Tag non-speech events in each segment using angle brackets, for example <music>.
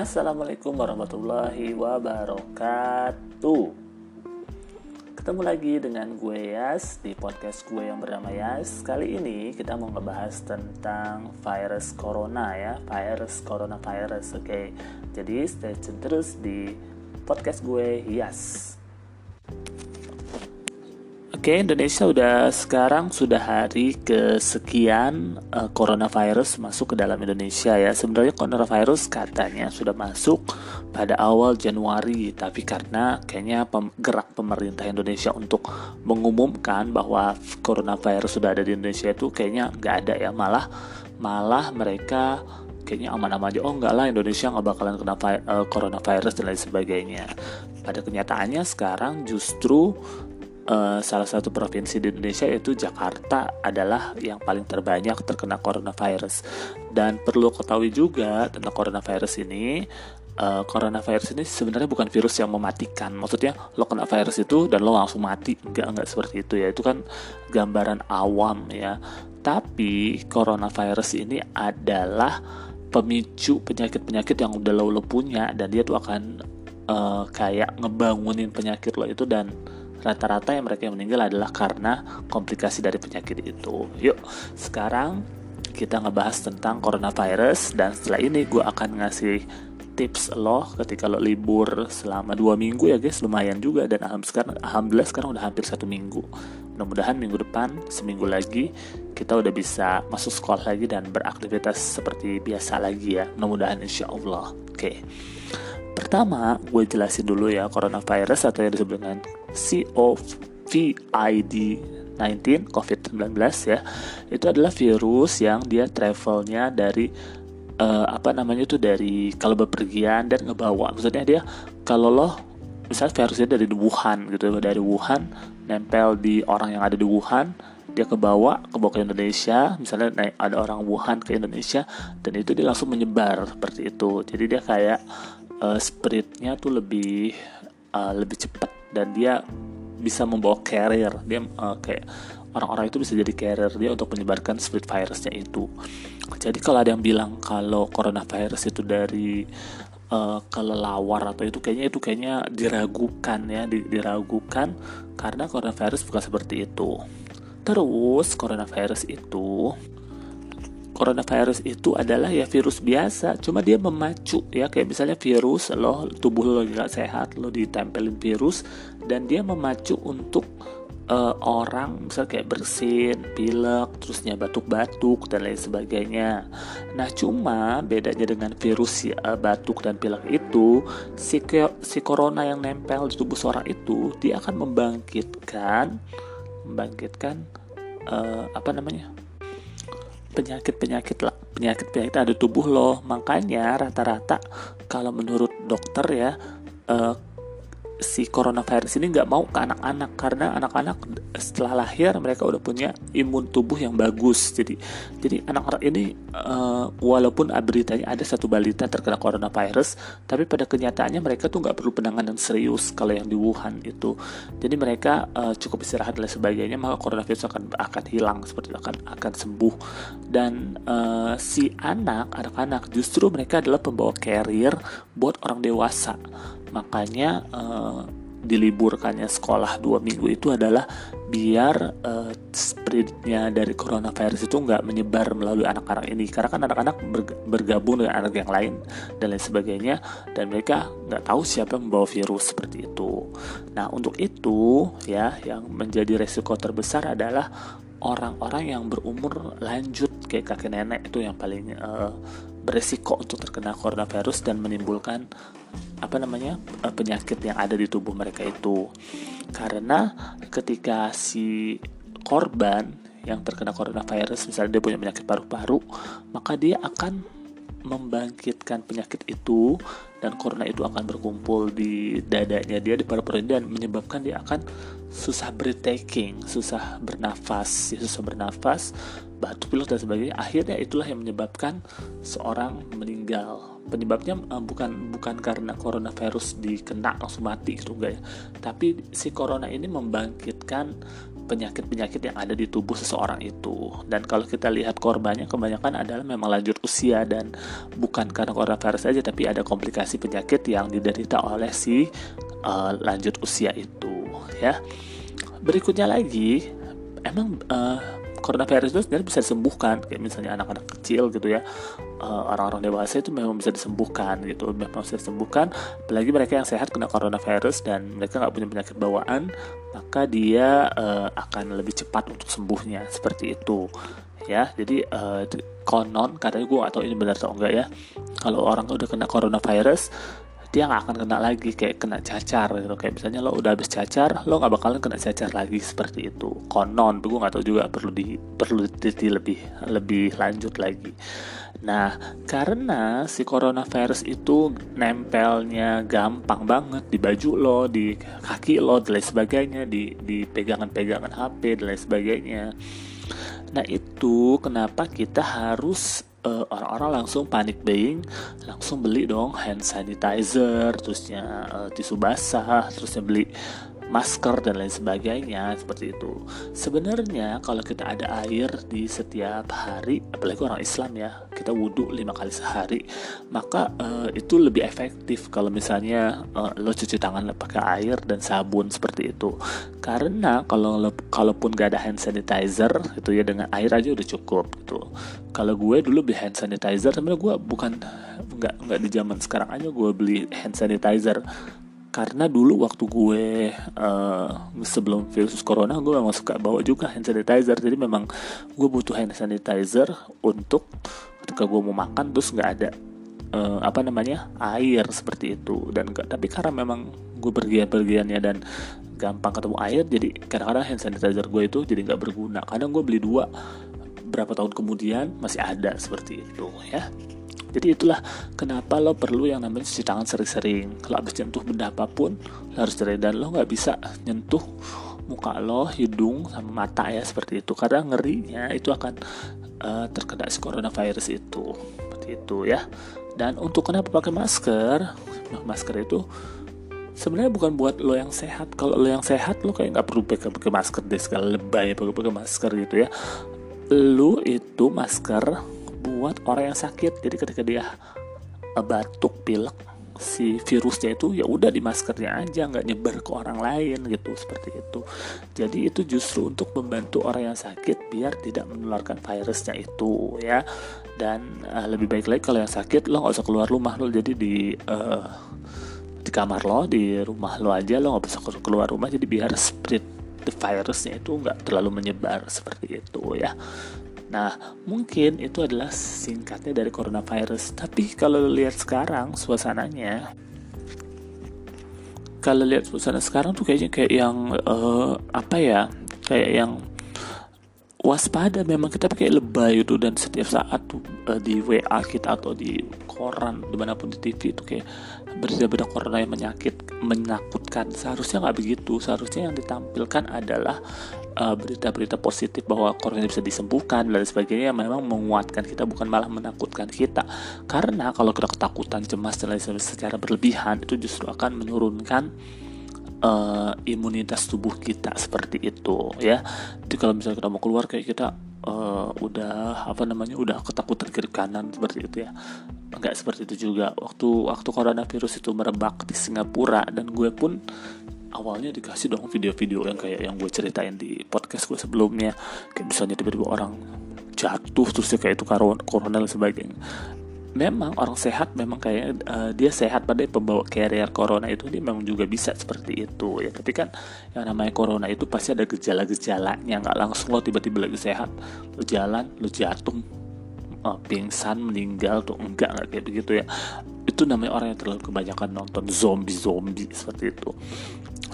Assalamualaikum warahmatullahi wabarakatuh. Ketemu lagi dengan gue Yas di podcast gue yang bernama Yas. Kali ini kita mau ngebahas tentang virus corona ya. Virus coronavirus oke. Okay. Jadi stay tune terus di podcast gue Yas Oke, Indonesia udah sekarang sudah hari kesekian uh, coronavirus masuk ke dalam Indonesia ya. Sebenarnya coronavirus katanya sudah masuk pada awal Januari, tapi karena kayaknya pem gerak pemerintah Indonesia untuk mengumumkan bahwa coronavirus sudah ada di Indonesia itu kayaknya nggak ada ya, malah malah mereka kayaknya aman-aman aja. Oh enggak lah Indonesia nggak bakalan kena uh, coronavirus dan lain sebagainya. Pada kenyataannya sekarang justru uh, salah satu provinsi di Indonesia yaitu Jakarta adalah yang paling terbanyak terkena coronavirus. Dan perlu ketahui juga tentang coronavirus ini, uh, coronavirus ini sebenarnya bukan virus yang mematikan. Maksudnya lo kena virus itu dan lo langsung mati, enggak enggak seperti itu ya. Itu kan gambaran awam ya. Tapi coronavirus ini adalah pemicu penyakit-penyakit yang udah lo, lo punya dan dia tuh akan uh, kayak ngebangunin penyakit lo itu dan rata-rata yang mereka yang meninggal adalah karena komplikasi dari penyakit itu. Yuk, sekarang kita ngebahas tentang coronavirus dan setelah ini gue akan ngasih tips lo ketika lo libur selama dua minggu ya guys lumayan juga dan alhamdulillah sekarang, udah hampir satu minggu mudah-mudahan minggu depan seminggu lagi kita udah bisa masuk sekolah lagi dan beraktivitas seperti biasa lagi ya mudah-mudahan insya Allah oke okay. Pertama, gue jelasin dulu ya coronavirus atau yang disebut dengan COVID-19 COVID-19 ya. Itu adalah virus yang dia travelnya dari uh, apa namanya itu dari kalau bepergian dan ngebawa. Maksudnya dia kalau lo misalnya virusnya dari Wuhan gitu dari Wuhan nempel di orang yang ada di Wuhan dia ke bawah ke bawah ke Indonesia misalnya naik ada orang Wuhan ke Indonesia dan itu dia langsung menyebar seperti itu jadi dia kayak uh, spiritnya tuh lebih uh, lebih cepat dan dia bisa membawa carrier. Dia uh, kayak orang-orang itu bisa jadi carrier dia untuk menyebarkan spirit virusnya itu. Jadi kalau ada yang bilang kalau coronavirus itu dari uh, kelelawar atau itu kayaknya itu kayaknya diragukan ya diragukan karena coronavirus bukan seperti itu. Terus coronavirus itu coronavirus itu adalah ya virus biasa cuma dia memacu ya kayak misalnya virus lo tubuh lo nggak sehat lo ditempelin virus dan dia memacu untuk uh, orang misal kayak bersin, pilek, terusnya batuk-batuk dan lain sebagainya. Nah, cuma bedanya dengan virus ya, batuk dan pilek itu si si corona yang nempel di tubuh seorang itu dia akan membangkitkan membangkitkan uh, apa namanya? Penyakit-penyakit lah. Penyakit-penyakit ada tubuh lo makanya rata-rata kalau menurut dokter ya uh, si coronavirus ini nggak mau ke anak-anak karena anak-anak setelah lahir mereka udah punya imun tubuh yang bagus. Jadi jadi anak-anak ini uh, walaupun beritanya ada satu balita terkena coronavirus tapi pada kenyataannya mereka tuh nggak perlu penanganan serius kalau yang di Wuhan itu. Jadi mereka uh, cukup istirahat dan sebagainya maka coronavirus akan akan hilang seperti itu akan akan sembuh. Dan uh, si anak anak-anak justru mereka adalah pembawa carrier buat orang dewasa makanya uh, diliburkannya sekolah dua minggu itu adalah biar uh, spreadnya dari coronavirus itu nggak menyebar melalui anak-anak ini karena kan anak-anak bergabung dengan anak yang lain dan lain sebagainya dan mereka nggak tahu siapa yang membawa virus seperti itu. Nah untuk itu ya yang menjadi resiko terbesar adalah orang-orang yang berumur lanjut kayak kakek nenek itu yang paling uh, beresiko untuk terkena coronavirus dan menimbulkan apa namanya uh, penyakit yang ada di tubuh mereka itu. Karena ketika si korban yang terkena coronavirus misalnya dia punya penyakit paru-paru maka dia akan membangkitkan penyakit itu dan corona itu akan berkumpul di dadanya dia di paru-paru dan menyebabkan dia akan susah breathing, susah bernafas, ya, susah bernafas, batuk pilek dan sebagainya. Akhirnya itulah yang menyebabkan seorang meninggal. Penyebabnya uh, bukan bukan karena coronavirus dikena langsung mati gitu enggak ya. Tapi si corona ini membangkitkan penyakit-penyakit yang ada di tubuh seseorang itu. Dan kalau kita lihat korbannya kebanyakan adalah memang lanjut usia dan bukan karena coronavirus saja tapi ada komplikasi penyakit yang diderita oleh si uh, lanjut usia itu ya. Berikutnya lagi emang uh, coronavirus itu sebenarnya bisa disembuhkan. Kayak misalnya anak-anak kecil gitu ya orang orang-orang dewasa itu memang bisa disembuhkan gitu. Memang bisa disembuhkan apalagi mereka yang sehat kena coronavirus dan mereka nggak punya penyakit bawaan maka dia uh, akan lebih cepat untuk sembuhnya. Seperti itu ya. Jadi uh, konon katanya gue atau ini benar atau enggak ya. Kalau orang udah kena coronavirus dia nggak akan kena lagi kayak kena cacar gitu. Kayak misalnya lo udah habis cacar lo nggak bakalan kena cacar lagi seperti itu. Konon gue nggak tahu juga perlu di perlu di lebih lebih lanjut lagi. Nah karena si coronavirus itu nempelnya gampang banget di baju lo di kaki lo dan lain sebagainya di di pegangan-pegangan HP dan lain sebagainya. Nah itu kenapa kita harus eh, orang-orang langsung panik buying langsung beli dong hand sanitizer terusnya uh, tisu basah terusnya beli masker dan lain sebagainya seperti itu. Sebenarnya kalau kita ada air di setiap hari, apalagi orang Islam ya, kita wudhu lima kali sehari, maka uh, itu lebih efektif kalau misalnya uh, lo cuci tangan pakai air dan sabun seperti itu. Karena kalau lo, kalaupun gak ada hand sanitizer itu ya dengan air aja udah cukup gitu. Kalau gue dulu beli hand sanitizer, sebenarnya gue bukan nggak nggak di zaman sekarang aja gue beli hand sanitizer karena dulu waktu gue uh, sebelum virus corona gue memang suka bawa juga hand sanitizer. Jadi memang gue butuh hand sanitizer untuk ketika gue mau makan terus nggak ada uh, apa namanya air seperti itu. Dan gak, tapi karena memang gue pergian-pergiannya dan gampang ketemu air jadi kadang-kadang hand sanitizer gue itu jadi nggak berguna. Kadang gue beli dua berapa tahun kemudian masih ada seperti itu ya jadi itulah kenapa lo perlu yang namanya cuci tangan sering-sering. Kalau habis nyentuh benda apa pun, lo harus cerai dan lo nggak bisa nyentuh muka lo, hidung, sama mata ya seperti itu. Karena ngerinya itu akan uh, terkena si coronavirus itu, seperti itu ya. Dan untuk kenapa pakai masker? Nah, masker itu sebenarnya bukan buat lo yang sehat. Kalau lo yang sehat, lo kayak nggak perlu pakai pakai masker deh segala lebay pakai pakai masker gitu ya. Lo itu masker buat orang yang sakit. Jadi ketika dia eh, batuk pilek si virusnya itu ya udah di maskernya aja nggak nyebar ke orang lain gitu seperti itu. Jadi itu justru untuk membantu orang yang sakit biar tidak menularkan virusnya itu ya. Dan uh, lebih baik lagi kalau yang sakit lo nggak usah keluar rumah lo jadi di uh, di kamar lo di rumah lo aja lo nggak bisa keluar rumah jadi biar spread the virusnya itu nggak terlalu menyebar seperti itu ya Nah, mungkin itu adalah singkatnya dari coronavirus. Tapi kalau lihat sekarang suasananya, kalau lihat suasana sekarang tuh kayaknya kayak yang uh, apa ya? Kayak yang waspada memang kita pakai lebay itu dan setiap saat tuh uh, di WA kita atau di koran di mana pun di TV itu kayak berita-berita corona yang menyakit menakutkan seharusnya nggak begitu seharusnya yang ditampilkan adalah berita berita-berita positif bahwa corona bisa disembuhkan dan sebagainya memang menguatkan kita bukan malah menakutkan kita. Karena kalau kita ketakutan cemas dan lain sebagainya secara berlebihan itu justru akan menurunkan uh, imunitas tubuh kita seperti itu ya. Jadi kalau misalnya kita mau keluar kayak kita uh, udah apa namanya udah ketakutan kiri kanan seperti itu ya. Nggak seperti itu juga. Waktu waktu coronavirus itu merebak di Singapura dan gue pun awalnya dikasih dong video-video yang kayak yang gue ceritain di podcast gue sebelumnya. Kayak misalnya tiba-tiba orang jatuh terus kayak itu corona dan sebagainya. Memang orang sehat memang kayak uh, dia sehat pada pembawa carrier corona itu dia memang juga bisa seperti itu ya. Tapi kan yang namanya corona itu pasti ada gejala-gejalanya nggak langsung lo tiba-tiba lagi sehat lo jalan lo jatuh uh, pingsan meninggal tuh enggak nggak kayak begitu ya. Itu namanya orang yang terlalu kebanyakan nonton zombie zombie seperti itu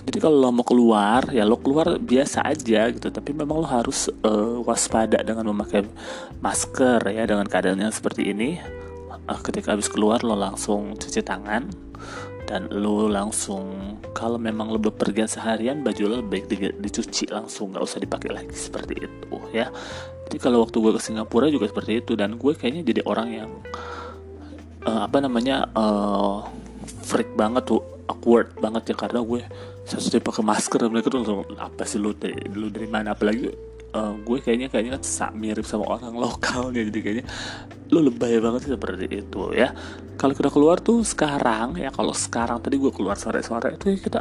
jadi kalau lo mau keluar ya lo keluar biasa aja gitu. Tapi memang lo harus uh, waspada dengan memakai masker ya dengan keadaan yang seperti ini. Uh, ketika habis keluar lo langsung cuci tangan dan lo langsung kalau memang lo bepergian seharian baju lo baik di, dicuci langsung nggak usah dipakai lagi seperti itu ya. Jadi kalau waktu gue ke Singapura juga seperti itu dan gue kayaknya jadi orang yang uh, apa namanya uh, freak banget tuh awkward banget ya karena gue satu dia pakai masker mereka tuh apa sih lu dari lu dari mana? Apalagi uh, gue kayaknya kayaknya sak mirip sama orang lokal nih jadi kayaknya lu lebay banget sih seperti itu ya. Kalau kita keluar tuh sekarang ya kalau sekarang tadi gue keluar sore-sore itu ya kita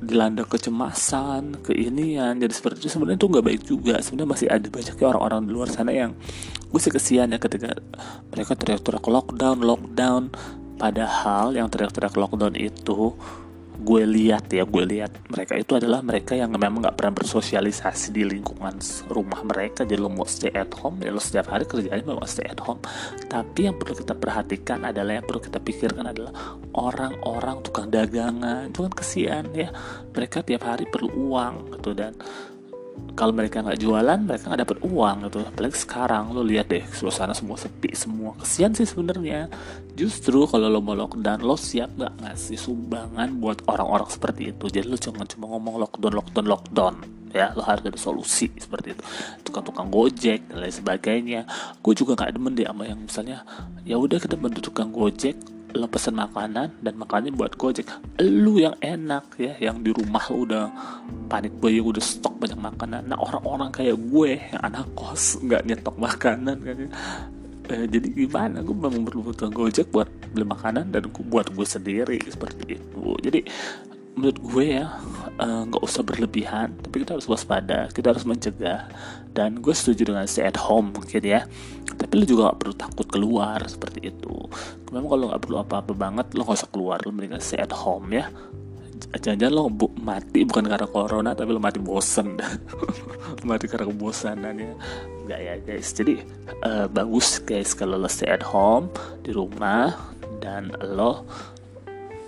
dilanda kecemasan, keinian, jadi seperti itu sebenarnya itu nggak baik juga. Sebenarnya masih ada banyak orang-orang di luar sana yang gue sih kesian ya ketika mereka teriak-teriak lockdown, lockdown, padahal yang teriak-teriak lockdown itu gue lihat ya gue lihat mereka itu adalah mereka yang memang nggak pernah bersosialisasi di lingkungan rumah mereka. Jadi lo mau stay at home ya lo setiap hari kerjanya mau stay at home. Tapi yang perlu kita perhatikan adalah yang perlu kita pikirkan adalah orang-orang tukang dagangan. Itu kan kesian ya. Mereka tiap hari perlu uang gitu. Dan kalau mereka nggak jualan mereka nggak dapat uang gitu. Apalagi sekarang lo lihat deh suasana semua sepi semua. Kesian sih sebenarnya. Justru kalau lo mau lockdown lo siap nggak ngasih sumbangan buat orang-orang seperti itu? Jadi lo cuma cuma ngomong lockdown lockdown lockdown. Ya lo harus ada solusi seperti itu. Tukang-tukang gojek dan lain sebagainya. Gue juga nggak demen deh sama yang misalnya ya udah kita bantu tukang gojek lo pesen makanan dan makannya buat gojek. Lu yang enak ya yang di rumah lu udah panik boy udah stok banyak makanan. Nah orang-orang kayak gue yang anak kos nggak nyetok makanan kan eh, jadi gimana? Gue memang perlu butuh gojek buat beli makanan dan buat gue sendiri seperti itu. Jadi menurut gue ya eh, nggak uh, usah berlebihan tapi kita harus waspada kita harus mencegah. Dan gue setuju dengan stay at home mungkin ya tapi lu juga gak perlu takut keluar seperti itu. Memang kalau nggak perlu apa-apa banget lo gak usah keluar lo mendingan stay at home ya. Jangan-jangan lo bu mati bukan karena corona tapi lo mati bosen. <laughs> Mati karena kebosanan ya. Enggak ya guys. Jadi uh, bagus guys kalau lo stay at home di rumah dan lo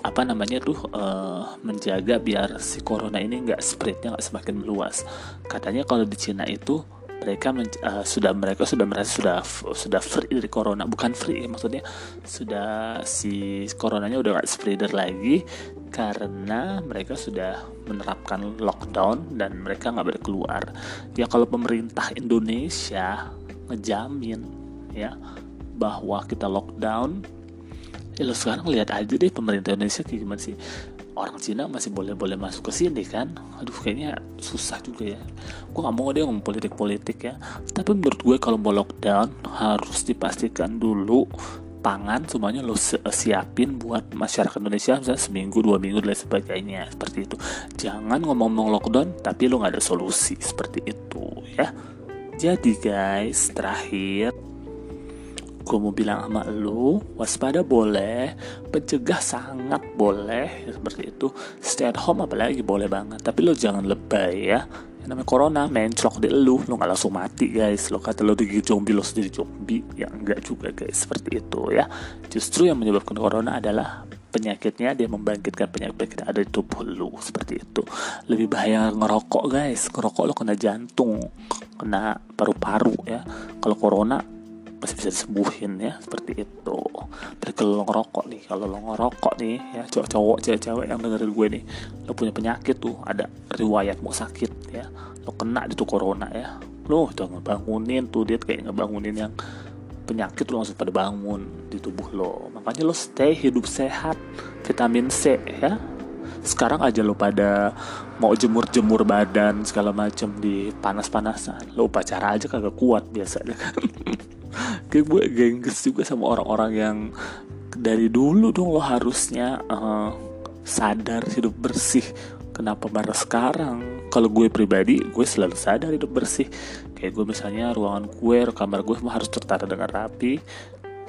apa namanya tuh uh, menjaga biar si corona ini nggak spreadnya nggak semakin meluas. Katanya kalau di Cina itu mereka uh, sudah mereka sudah merasa sudah sudah free dari corona. Bukan free ya, maksudnya sudah si coronanya udah nggak spreader lagi karena mereka sudah menerapkan lockdown dan mereka nggak boleh keluar ya kalau pemerintah Indonesia ngejamin ya bahwa kita lockdown ya lo sekarang lihat aja deh pemerintah Indonesia kayak gimana sih. Orang Cina masih boleh-boleh masuk ke sini kan? Aduh kayaknya susah juga ya. Gue gak mau dia ngomong politik-politik ya. Tapi menurut gue kalau mau lockdown harus dipastikan dulu pangan semuanya lo siapin buat masyarakat Indonesia misalnya seminggu dua minggu dan sebagainya. Seperti itu. Jangan ngomong-ngomong lockdown tapi lo nggak ada solusi. Seperti itu ya. Jadi guys terakhir gue mau bilang sama lu waspada boleh pencegah sangat boleh ya, seperti itu. Stay at home apalagi boleh banget. Tapi lo jangan lebay ya. Yang namanya corona menclok di lu. Lo gak langsung mati guys. Lo kata lo digigit zombie lo sendiri zombie. Ya enggak juga guys. Seperti itu ya. Justru yang menyebabkan corona adalah penyakitnya dia membangkitkan penyakit yang ada di tubuh lu. Seperti itu. Lebih bahaya ngerokok guys. Ngerokok lo kena jantung kena paru-paru ya. Kalau corona masih bisa disembuhin ya seperti itu. Tapi kalau lo ngerokok nih. Kalau lo ngerokok nih ya cowok-cowok cewek-cewek yang dengerin gue nih lo punya penyakit tuh ada riwayat mau sakit ya lo kena di tuh corona ya. Lo udah ngebangunin tuh dia kayak ngebangunin yang penyakit lo langsung pada bangun di tubuh lo. Makanya lo stay hidup sehat vitamin C ya. Sekarang aja lo pada mau jemur-jemur badan segala macam di panas-panasan. Lo upacara aja kagak kuat biasanya kan <laughs> kayak gue gengges juga sama orang-orang yang dari dulu dong lo harusnya uh, sadar hidup bersih. Kenapa baru sekarang? Kalau gue pribadi gue selalu sadar hidup bersih. Kayak gue misalnya ruangan gue kamar gue harus tertata dengan rapi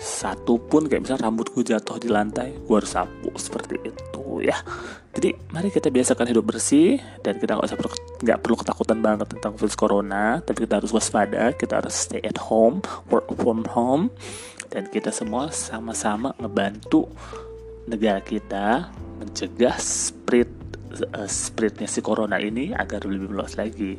satu pun kayak rambut gue jatuh di lantai gue harus sapu seperti itu ya. Jadi mari kita biasakan hidup bersih dan kita nggak usah perlu, nggak perlu ketakutan banget tentang virus corona tapi kita harus waspada kita harus stay at home work from home dan kita semua sama-sama ngebantu negara kita mencegah spread uh, spreadnya si corona ini agar lebih luas lagi.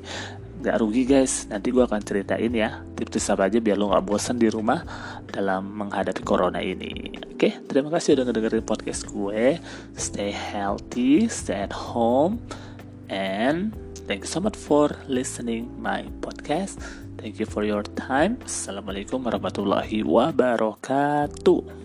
Nggak rugi guys. Nanti gue akan ceritain ya tips-tips apa aja biar lo nggak bosan di rumah dalam menghadapi corona ini. Oke terima kasih udah ngedengerin podcast gue. Stay healthy stay at home and thank you so much for listening my podcast. Thank you for your time. Assalamualaikum warahmatullahi wabarakatuh